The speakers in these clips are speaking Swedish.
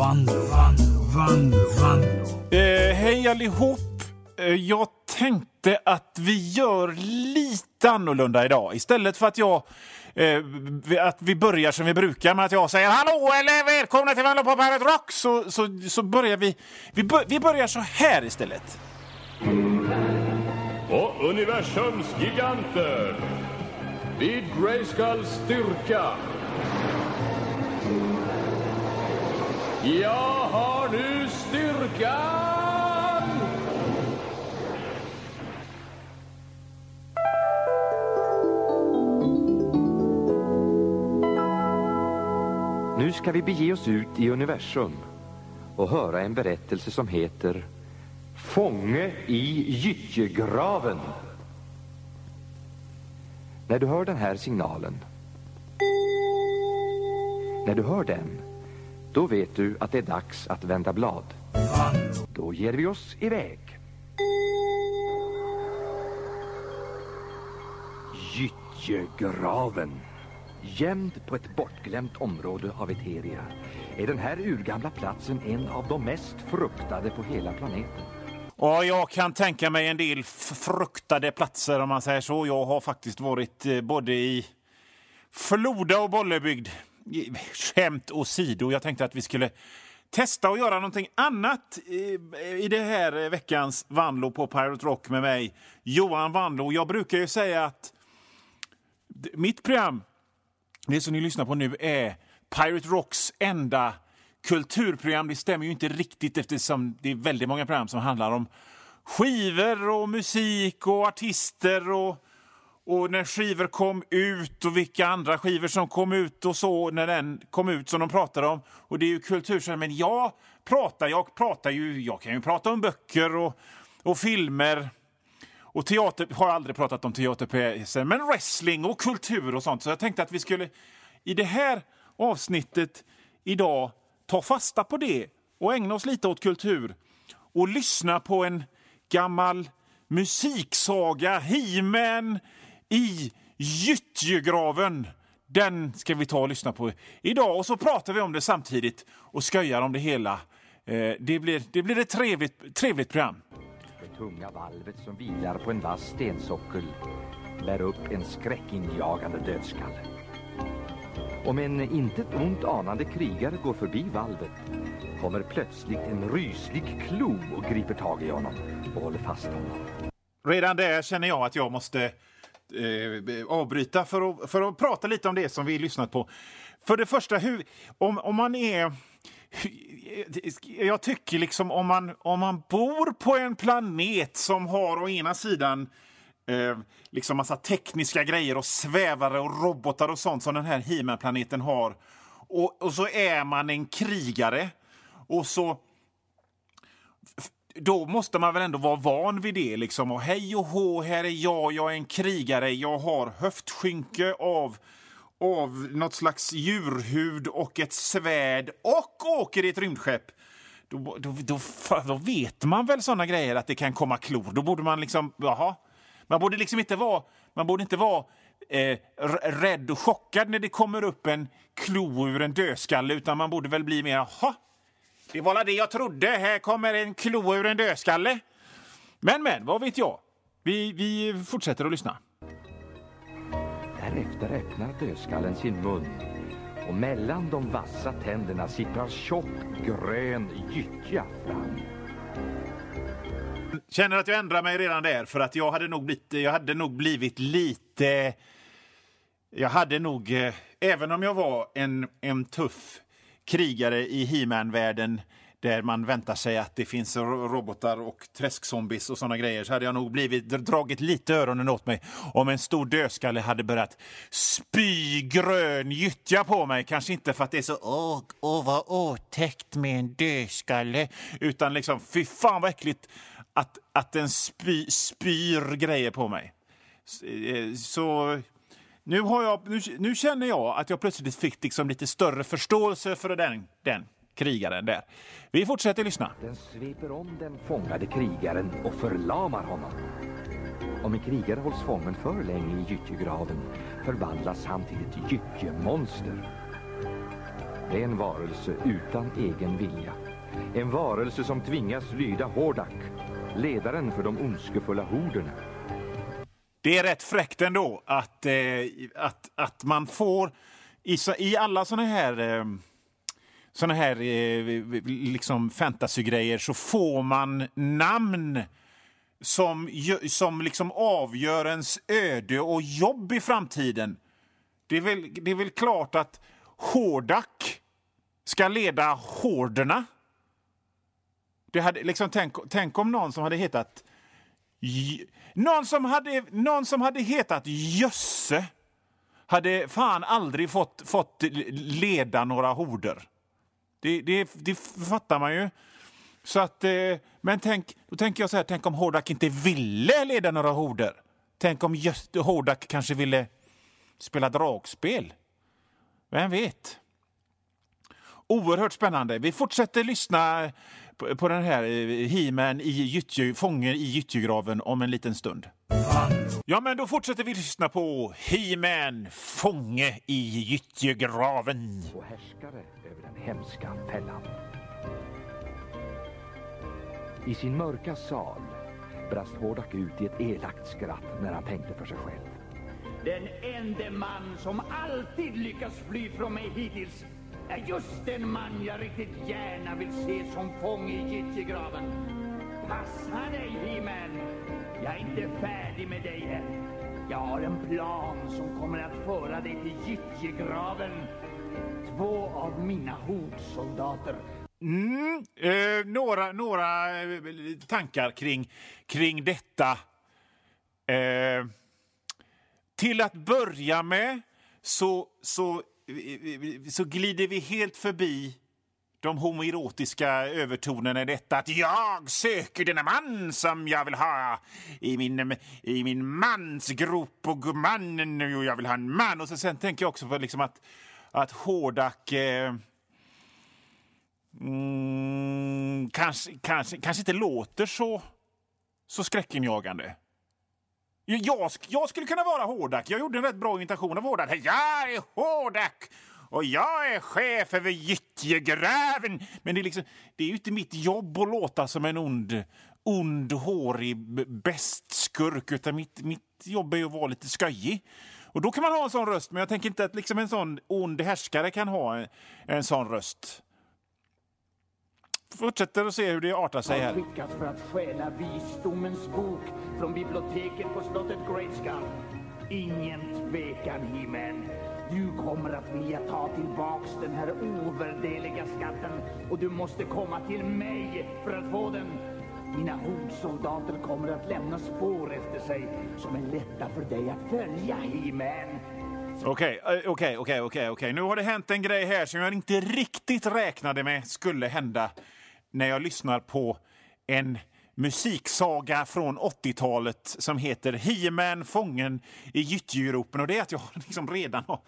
Vanlo, Vanlo, Vanlo, Vanlo. Eh, hej allihop! Eh, jag tänkte att vi gör lite annorlunda idag. Istället för att jag eh, vi- att vi börjar som vi brukar med att jag säger hallå eller välkomna till Vanlo på Pirate Rock så, så, så börjar vi, vi, bör, vi börjar så här istället. och universums giganter. Vid Grayskulls styrka. Jag har nu styrkan! Nu ska vi bege oss ut i universum och höra en berättelse som heter Fånge i gyttjegraven. När du hör den här signalen, när du hör den, då vet du att det är dags att vända blad. Då ger vi oss iväg. Gyttjegraven. Gömd på ett bortglömt område av Eteria är den här urgamla platsen en av de mest fruktade på hela planeten. Ja, jag kan tänka mig en del fruktade platser om man säger så. Jag har faktiskt varit eh, både i Floda och Bollebygd. Skämt åsido, jag tänkte att vi skulle testa att göra någonting annat i, i det här veckans Vanlo på Pirate Rock med mig, Johan Vanlo. Jag brukar ju säga att mitt program, det som ni lyssnar på nu, är Pirate Rocks enda kulturprogram. Det stämmer ju inte riktigt eftersom det är väldigt många program som handlar om skivor och musik och artister och, och när skivor kom ut och vilka andra skivor som kom ut och så när den kom ut som de pratade om. Och det är ju kultur. Men jag pratar, jag pratar ju, jag kan ju prata om böcker och, och filmer och teater, har aldrig pratat om teaterpjäser, men wrestling och kultur och sånt. Så jag tänkte att vi skulle i det här avsnittet idag ta fasta på det och ägna oss lite åt kultur och lyssna på en gammal musiksaga, He-Man i Gyttjegraven. Den ska vi ta och lyssna på idag och så pratar vi om det samtidigt och skojar om det hela. Eh, Det blir, det blir ett trevligt, trevligt program. Det tunga valvet som vilar på en vass stensockel bär upp en skräckinjagande dödskalle. Om en intet ont anande krigare går förbi valvet kommer plötsligt en ryslig klo och griper tag i honom och håller fast honom. Redan där känner jag att jag måste eh, avbryta för att, för att prata lite om det som vi lyssnat på. För det första, hur, om, om man är... Jag tycker liksom om man, om man bor på en planet som har å ena sidan eh, liksom massa tekniska grejer och svävare och robotar och sånt som den här He-Man-planeten har. Och, och så är man en krigare och så då måste man väl ändå vara van vid det. Liksom. Och hej och hå, här är jag, jag är en krigare, jag har höftskynke av, av något slags djurhud och ett svärd och åker i ett rymdskepp. Då, då, då, då vet man väl såna grejer att det kan komma klor. Då borde man liksom, jaha. Man borde liksom inte vara, man borde inte vara eh, rädd och chockad när det kommer upp en klo ur en dödskalle, utan man borde väl bli mer, jaha, det var det jag trodde. Här kommer en klo ur en dödskalle. Men, men, vad vet jag? Vi, vi fortsätter att lyssna. Därefter öppnar dödskallen sin mun och mellan de vassa tänderna sipprar tjock grön gyttja fram. Känner att jag ändrar mig redan där, för att jag hade nog blivit, jag hade nog blivit lite... Jag hade nog, eh, även om jag var en, en tuff krigare i He-Man-världen där man väntar sig att det finns robotar och träskzombies och sådana grejer så hade jag nog blivit dragit lite öronen åt mig om en stor dödskalle hade börjat spy grön gyttja på mig. Kanske inte för att det är så åh, åh vad otäckt med en dödskalle utan liksom fy fan vad äckligt att, att den spy, spyr grejer på mig. Eh, så nu, har jag, nu, nu känner jag att jag plötsligt fick liksom lite större förståelse för den, den krigaren där. Vi fortsätter lyssna. Den sveper om den fångade krigaren och förlamar honom. Om en krigare hålls fången för länge i gyttjegraven förvandlas han till ett gyttjemonster. Det är en varelse utan egen vilja. En varelse som tvingas lyda Hordak, ledaren för de ondskefulla horderna. Det är rätt fräckt ändå att, eh, att, att man får i, i alla såna här eh, såna här eh, liksom fantasygrejer så får man namn som, som liksom avgör ens öde och jobb i framtiden. Det är väl, det är väl klart att Hordak ska leda horderna. Det hade, liksom, tänk, tänk om någon som hade hetat någon som hade, någon som hade hetat Jösse hade fan aldrig fått, fått leda några horder. Det, det, det fattar man ju. Så att, eh, men tänk, då tänker jag så här, tänk om Hordak inte ville leda några horder. Tänk om just Hordak kanske ville spela dragspel. Vem vet? Oerhört spännande. Vi fortsätter lyssna på, den här eh, He-Man i gyttje, fången i gyttjegraven om en liten stund. Ja, men då fortsätter vi lyssna på He-Man, fånge i gyttjegraven. och härskare över den hemska fällan. I sin mörka sal brast Hordak ut i ett elakt skratt när han tänkte för sig själv. Den enda man som alltid lyckas fly från mig hittills är just den man jag riktigt gärna vill se som fånge i gyttjegraven. Passa dig, He-Man! Jag är inte färdig med dig än. Jag har en plan som kommer att föra dig till gyttjegraven. Två av mina hordsoldater Mm, eh, några några eh, tankar kring, kring detta. Eh, till att börja med så, så, så glider vi helt förbi de homoerotiska övertonerna i detta att jag söker denna man som jag vill ha i min, i min mansgrop och mannen och jag vill ha en man. Och så, sen tänker jag också på liksom att, att Hordak eh, mm, kanske, kanske, kanske inte låter så, så skräckinjagande. Jag, jag skulle kunna vara Hordak. Jag gjorde en rätt bra imitation av Hordak. Jag är Hordak och jag är chef över gyttjegräven. Men det är, liksom, det är ju inte mitt jobb att låta som en ond, ond hårig bästskurk bestskurk, utan mitt, mitt jobb är ju att vara lite sköjig. Och då kan man ha en sån röst, men jag tänker inte att liksom en sån ond härskare kan ha en, en sån röst. Fortsätter att se hur det artar sig här. skickats för att stjäla visdomens bok från biblioteket på slottet Grayskull. Ingen tvekan, He-Man. Du kommer att vilja ta tillbaks den här ovärdeliga skatten och du måste komma till mig för att få den. Mina hordsoldater kommer att lämna spår efter sig som är lätta för dig att följa, He-Man. Okej, eh, okej, okej, okej, okej. Nu har det hänt en grej här som jag inte riktigt räknade med skulle hända när jag lyssnar på en musiksaga från 80-talet som heter He-Man fången i gyttjegropen. Och det är att jag liksom redan har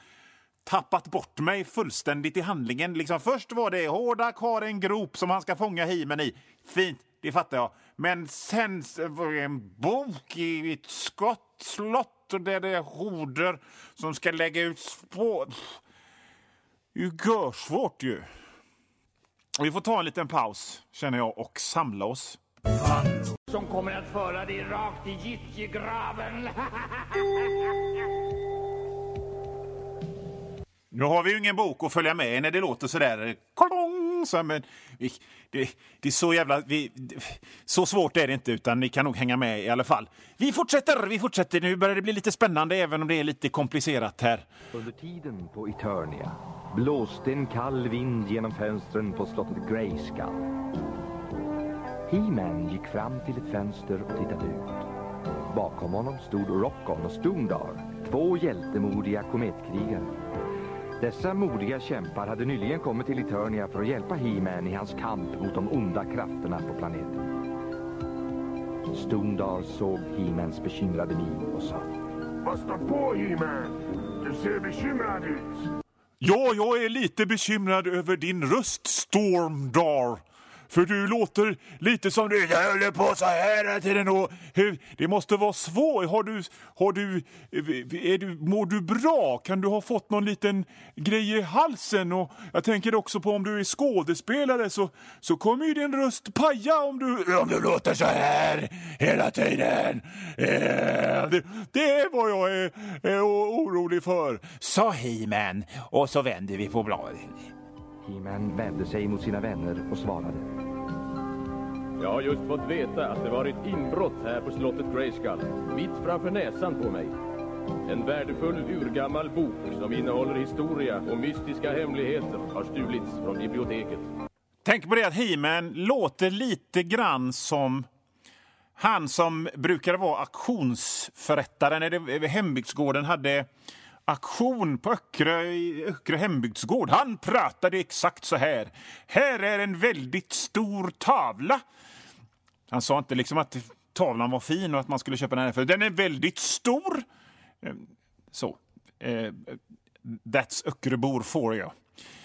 tappat bort mig fullständigt i handlingen. Liksom först var det Hordak har en grop som han ska fånga He-Man i. Fint, det fattar jag. Men sen var det en bok i ett skottslott och där det är horder som ska lägga ut spår. Det är ju görsvårt ju. Vi får ta en liten paus, känner jag, och samla oss. Som kommer att föra dig rakt i gyttjegraven. Nu har vi ju ingen bok att följa med när det låter sådär... Kolong, så, men, vi, det, det är så jävla... Vi, så svårt är det inte, utan ni kan nog hänga med i alla fall. Vi fortsätter, vi fortsätter. Nu börjar det bli lite spännande, även om det är lite komplicerat här. Under tiden på Eternia blåste en kall vind genom fönstren på slottet Grayskull. He-Man gick fram till ett fönster och tittade ut. Bakom honom stod Rockon och Stoondar, två hjältemodiga kometkrigare. Dessa modiga kämpar hade nyligen kommit till Eternia för att hjälpa He-Man i hans kamp mot de onda krafterna på planeten. Stoondar såg He-Mans bekymrade min och sa Vad står på, He-Man? Du ser bekymrad ut. Ja, jag är lite bekymrad över din röst, Stormdar för du låter lite som du Jag håller på så här hela tiden. Och hur, det måste vara svårt. Har du, har du, är du, mår du bra? Kan du ha fått någon liten grej i halsen? Och jag tänker också på om du är skådespelare så, så kommer ju din röst paja om du, om du låter så här hela tiden. Eh, det, det är vad jag är, är orolig för, sa He-Man. Och så vänder vi på bladet. He-Man vände sig mot sina vänner och svarade. Jag har just fått veta att det varit inbrott här på slottet Grayskull, mitt framför näsan på mig. En värdefull urgammal bok som innehåller historia och mystiska hemligheter har stulits från biblioteket. Tänk på det att He-Man låter lite grann som han som brukade vara auktionsförrättare när det, hembygdsgården hade aktion på Öckerö, Öckerö hembygdsgård. Han pratade exakt så här. Här är en väldigt stor tavla. Han sa inte liksom att tavlan var fin och att man skulle köpa den här för den är väldigt stor. Ehm, så. Eh, that's Öckeröbor for you.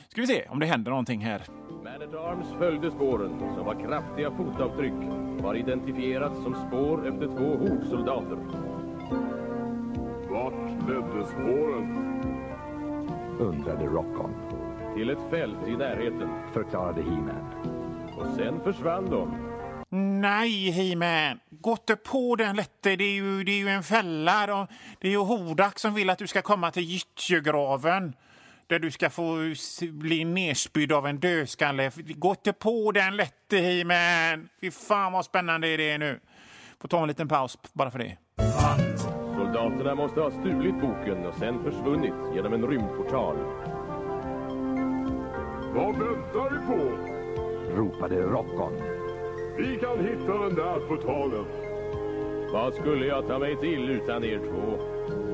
Ska vi se om det händer någonting här. Man at Arms följde spåren, som var kraftiga fotavtryck och har identifierats som spår efter två hovsoldater. Ledde spåren? Undrade Rockon, Till ett fält i närheten. förklarade He-Man. Och sen försvann de. Nej, He-Man. Gå inte på den lätte. Det är ju, det är ju en fälla. då. Det är ju Hordak som vill att du ska komma till Gyttjegraven där du ska få bli nerspydd av en dödskalle. Gå inte på den lätte, He-Man. Fy fan vad spännande är det nu. Får ta en liten paus bara för det. Soldaterna måste ha stulit boken och sen försvunnit genom en rymdportal. Vad väntar vi på? Ropade Rockon. Vi kan hitta den där portalen. Vad skulle jag ta mig till utan er två?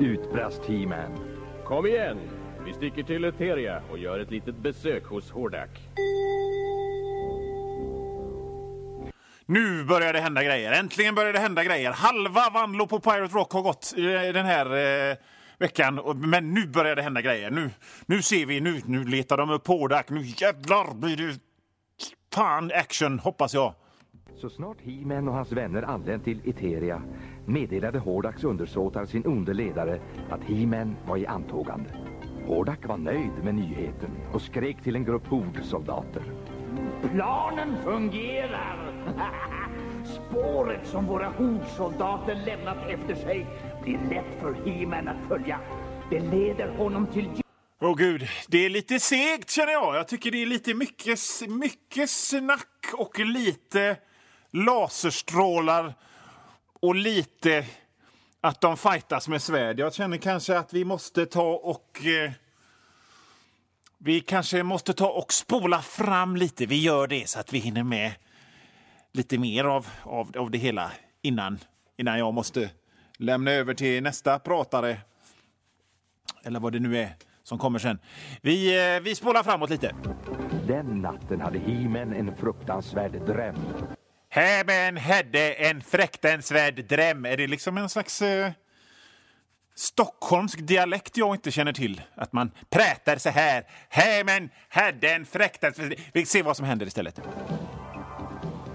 Utbrast He-Man. Kom igen! Vi sticker till Eteria och gör ett litet besök hos Hordak. Nu börjar det hända grejer. Äntligen börjar det hända grejer. Halva Vanlo på Pirate Rock har gått eh, den här eh, veckan. Men nu börjar det hända grejer. Nu, nu ser vi, nu, nu letar de upp Hordak. Nu jävlar blir det fan action, hoppas jag. Så snart He-Man och hans vänner anlänt till Eteria meddelade Hordaks undersåtar sin onde ledare att He-Man var i antågande. Hordak var nöjd med nyheten och skrek till en grupp hordsoldater. Planen fungerar! Spåret som våra hordsoldater lämnat efter sig blir lätt för He-Man att följa. Det leder honom till Åh gud, det är lite segt känner jag. Jag tycker det är lite mycket, mycket snack och lite laserstrålar och lite att de fightas med svärd. Jag känner kanske att vi måste ta och... Eh, vi kanske måste ta och spola fram lite. Vi gör det så att vi hinner med lite mer av, av, av det hela innan, innan jag måste lämna över till nästa pratare eller vad det nu är som kommer sen. Vi, eh, vi spolar framåt lite. Den natten hade He-Man en fruktansvärd dröm. Hämen hade en fruktansvärd dröm. Är det liksom en slags eh, stockholmsk dialekt jag inte känner till? Att man pratar så här. Hämen hade en fruktansvärd... Vi ser vad som händer istället.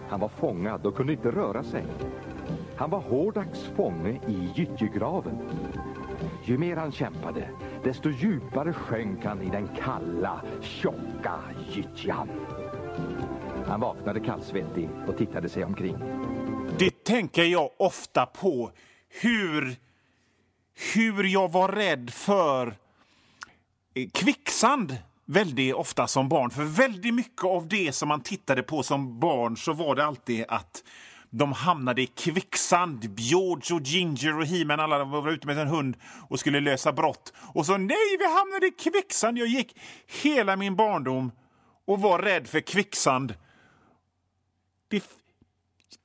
Han var fångad och kunde inte röra sig. Han var Hordaks fånge i gyttjegraven. Ju mer han kämpade, desto djupare sjönk han i den kalla, tjocka gyttjan. Han vaknade kallsvettig och tittade sig omkring. Det tänker jag ofta på. Hur, hur jag var rädd för eh, kvicksand väldigt ofta som barn. För väldigt mycket av det som man tittade på som barn så var det alltid att de hamnade i kvicksand. George och Ginger och He-Man alla var ute med en hund och skulle lösa brott. Och så nej, vi hamnade i kvicksand. Jag gick hela min barndom och var rädd för kvicksand. Det,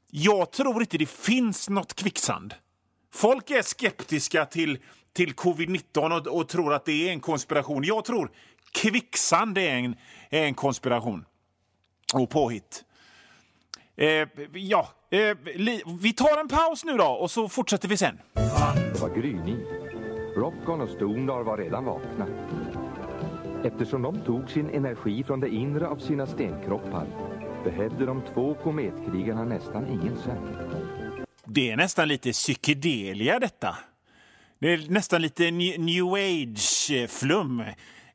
jag tror inte det finns något kvicksand. Folk är skeptiska till, till covid-19 och, och tror att det är en konspiration. Jag tror kvicksand är en, är en konspiration och påhitt. Eh, ja, eh, li, vi tar en paus nu då och så fortsätter vi sen. Det var gryning. Rockon och Stondar var redan vakna. Eftersom de tog sin energi från det inre av sina stenkroppar behövde de två kometkrigarna nästan ingen sömn. Det är nästan lite psykedelia detta. Det är nästan lite new age-flum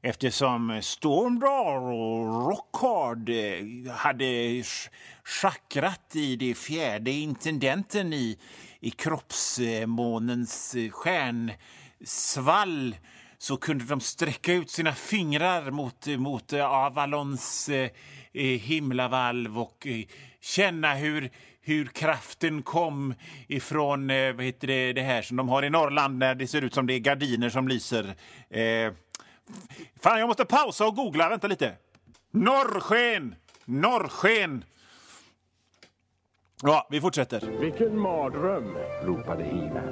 eftersom Stormdar och Rockhard eh, hade chakrat i det fjärde intendenten i, i kroppsmånens eh, stjärnsvall så kunde de sträcka ut sina fingrar mot, eh, mot Avalons eh, himlavalv och känna hur hur kraften kom ifrån eh, vad heter det, det här som de har i Norrland när det ser ut som det är gardiner som lyser. Eh, fan, jag måste pausa och googla. Vänta lite. Norrsken! Norrsken! Ja, vi fortsätter. Vilken mardröm! ropade he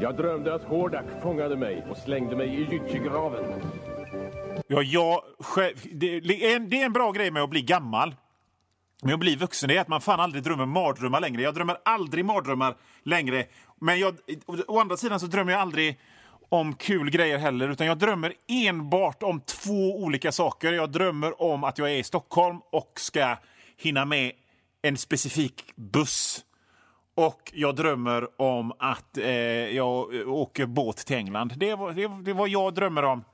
Jag drömde att Hordak fångade mig och slängde mig i gyttjegraven. Ja, jag, det, det är en bra grej med att bli gammal. Men att bli vuxen är att man fan aldrig drömmer mardrömmar längre. Jag drömmer aldrig mardrömmar längre. Men jag, å andra sidan så drömmer jag aldrig om kul grejer heller, utan jag drömmer enbart om två olika saker. Jag drömmer om att jag är i Stockholm och ska hinna med en specifik buss. Och jag drömmer om att eh, jag åker båt till England. Det är, det, det är vad jag drömmer om.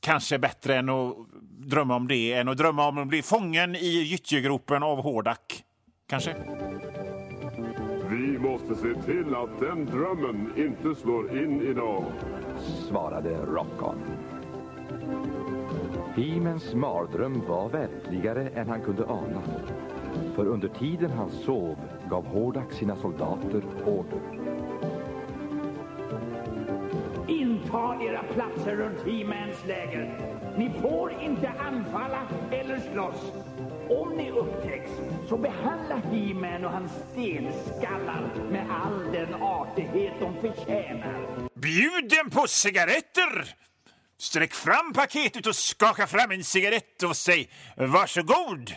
Kanske bättre än att drömma om det än att drömma om att bli fången i gyttjegropen av Hordak. Kanske? Vi måste se till att den drömmen inte slår in idag. Svarade Rockon. Himens mardröm var verkligare än han kunde ana. För under tiden han sov gav Hordak sina soldater order. Inta era platser runt He-Mans läger. Ni får inte anfalla eller slåss. Om ni upptäcks, så behandla He-Man och hans stenskallar med all den artighet de förtjänar. Bjud dem på cigaretter! Sträck fram paketet och skaka fram en cigarett och säg varsågod.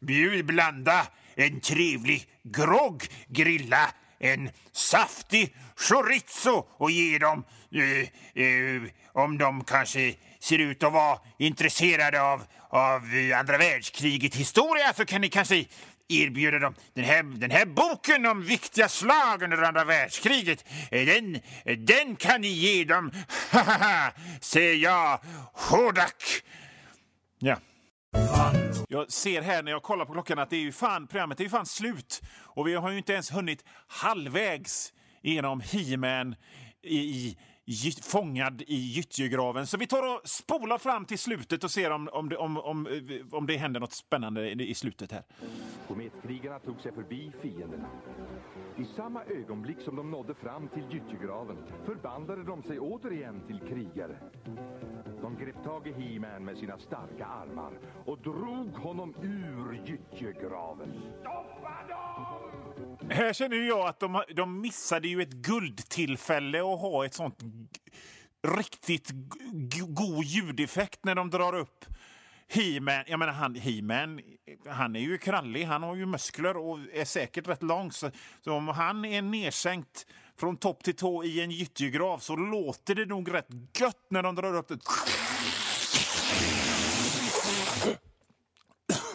Bjud blanda en trevlig grogg, grilla en saftig chorizo och ge dem, eh, eh, om de kanske ser ut att vara intresserade av, av eh, andra världskriget historia så kan ni kanske erbjuda dem den här, den här boken om viktiga slag under andra världskriget. Eh, den, eh, den kan ni ge dem, säger jag, Hordak. Ja. Jag ser här när jag kollar på klockan att det är ju fan, programmet är ju fan slut. Och vi har ju inte ens hunnit halvvägs genom He-Man i, i, fångad i gyttjegraven. Så vi tar och spolar fram till slutet och ser om, om, det, om, om, om det händer något spännande i, i slutet här. Kometkrigarna tog sig förbi fienderna. I samma ögonblick som de nådde fram till gyttjegraven förvandlade de sig återigen till krigare. De grep tag i He-Man med sina starka armar och drog honom ur gyttjegraven. Stoppa dem! Här känner jag att de, de missade ju ett guldtillfälle att ha ett sånt riktigt god ljudeffekt när de drar upp He-Man, jag menar han, He-Man, han är ju krallig, han har ju muskler och är säkert rätt lång. Så, så om han är nedsänkt från topp till tå i en gyttjegrav så låter det nog rätt gött när de drar upp det.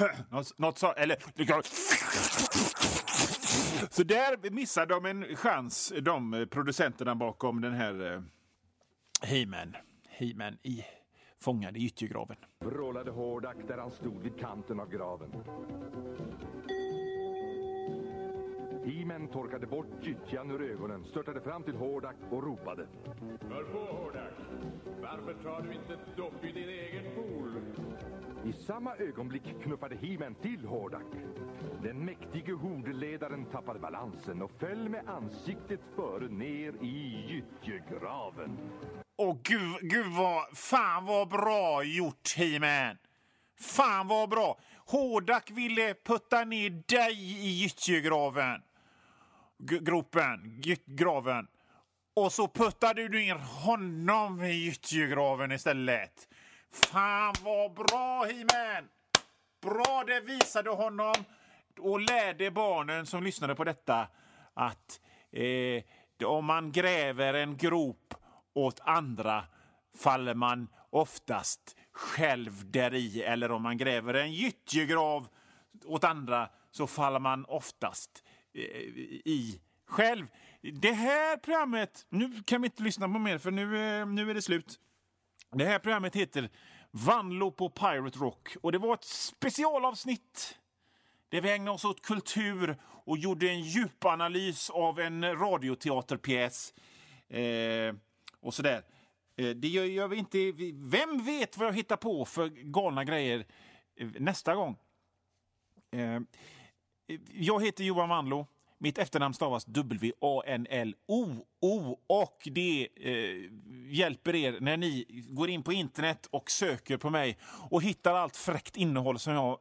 Något, något så, eller... Så där missar de en chans, de producenterna bakom den här uh, He-Man. He-Man i fångad i gyttjegraven. Vrålade Hordak där han stod vid kanten av graven. Himen torkade bort gyttjan ur ögonen, störtade fram till Hordak och ropade. Hör på Hordak! Varför tar du inte ett dopp i din egen pool? I samma ögonblick knuffade Himen till Hordak. Den mäktige hordeledaren tappade balansen och föll med ansiktet före ner i gyttjegraven. Åh gud, gud vad, fan vad bra gjort He-Man! Fan vad bra! Hordak ville putta ner dig i gyttjegraven. Gropen, graven. Och så puttade du ner honom i gyttjegraven istället. Fan vad bra He-Man! Bra, det visade honom och lärde barnen som lyssnade på detta att eh, om man gräver en grop åt andra faller man oftast själv där i eller om man gräver en gyttjegrav åt andra så faller man oftast eh, i själv. Det här programmet, nu kan vi inte lyssna på mer för nu, eh, nu är det slut. Det här programmet heter Vanlo på Pirate Rock och det var ett specialavsnitt där vi ägnade oss åt kultur och gjorde en djupanalys av en radioteaterpjäs. Eh, och sådär. Eh, det gör, gör, vi inte. Vem vet vad jag hittar på för galna grejer eh, nästa gång? Eh, jag heter Johan Vanlo. Mitt efternamn stavas W-A-N-L-O-O och det eh, hjälper er när ni går in på internet och söker på mig och hittar allt fräckt innehåll som jag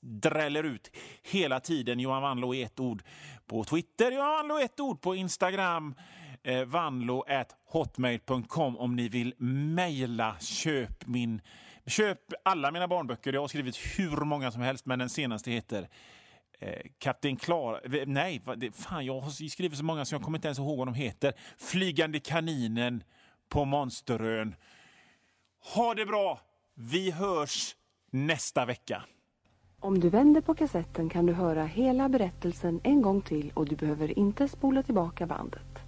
dräller ut hela tiden. Johan Wanlo i ett ord på Twitter, Johan Wanlo i ett ord på Instagram, eh, vanlo.hotmail.com om ni vill mejla. Köp min Köp alla mina barnböcker. Jag har skrivit hur många som helst, men den senaste heter Kapten Klar... Nej, fan, jag har skrivit så många så jag kommer inte ens ihåg vad de heter. Flygande kaninen på Monsterön. Ha det bra! Vi hörs nästa vecka. Om du vänder på kassetten kan du höra hela berättelsen en gång till och du behöver inte spola tillbaka bandet.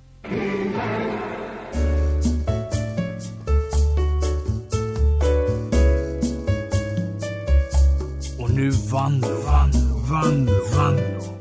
Och nu Vanlo, Vanlo, Vanlo, Vanlo.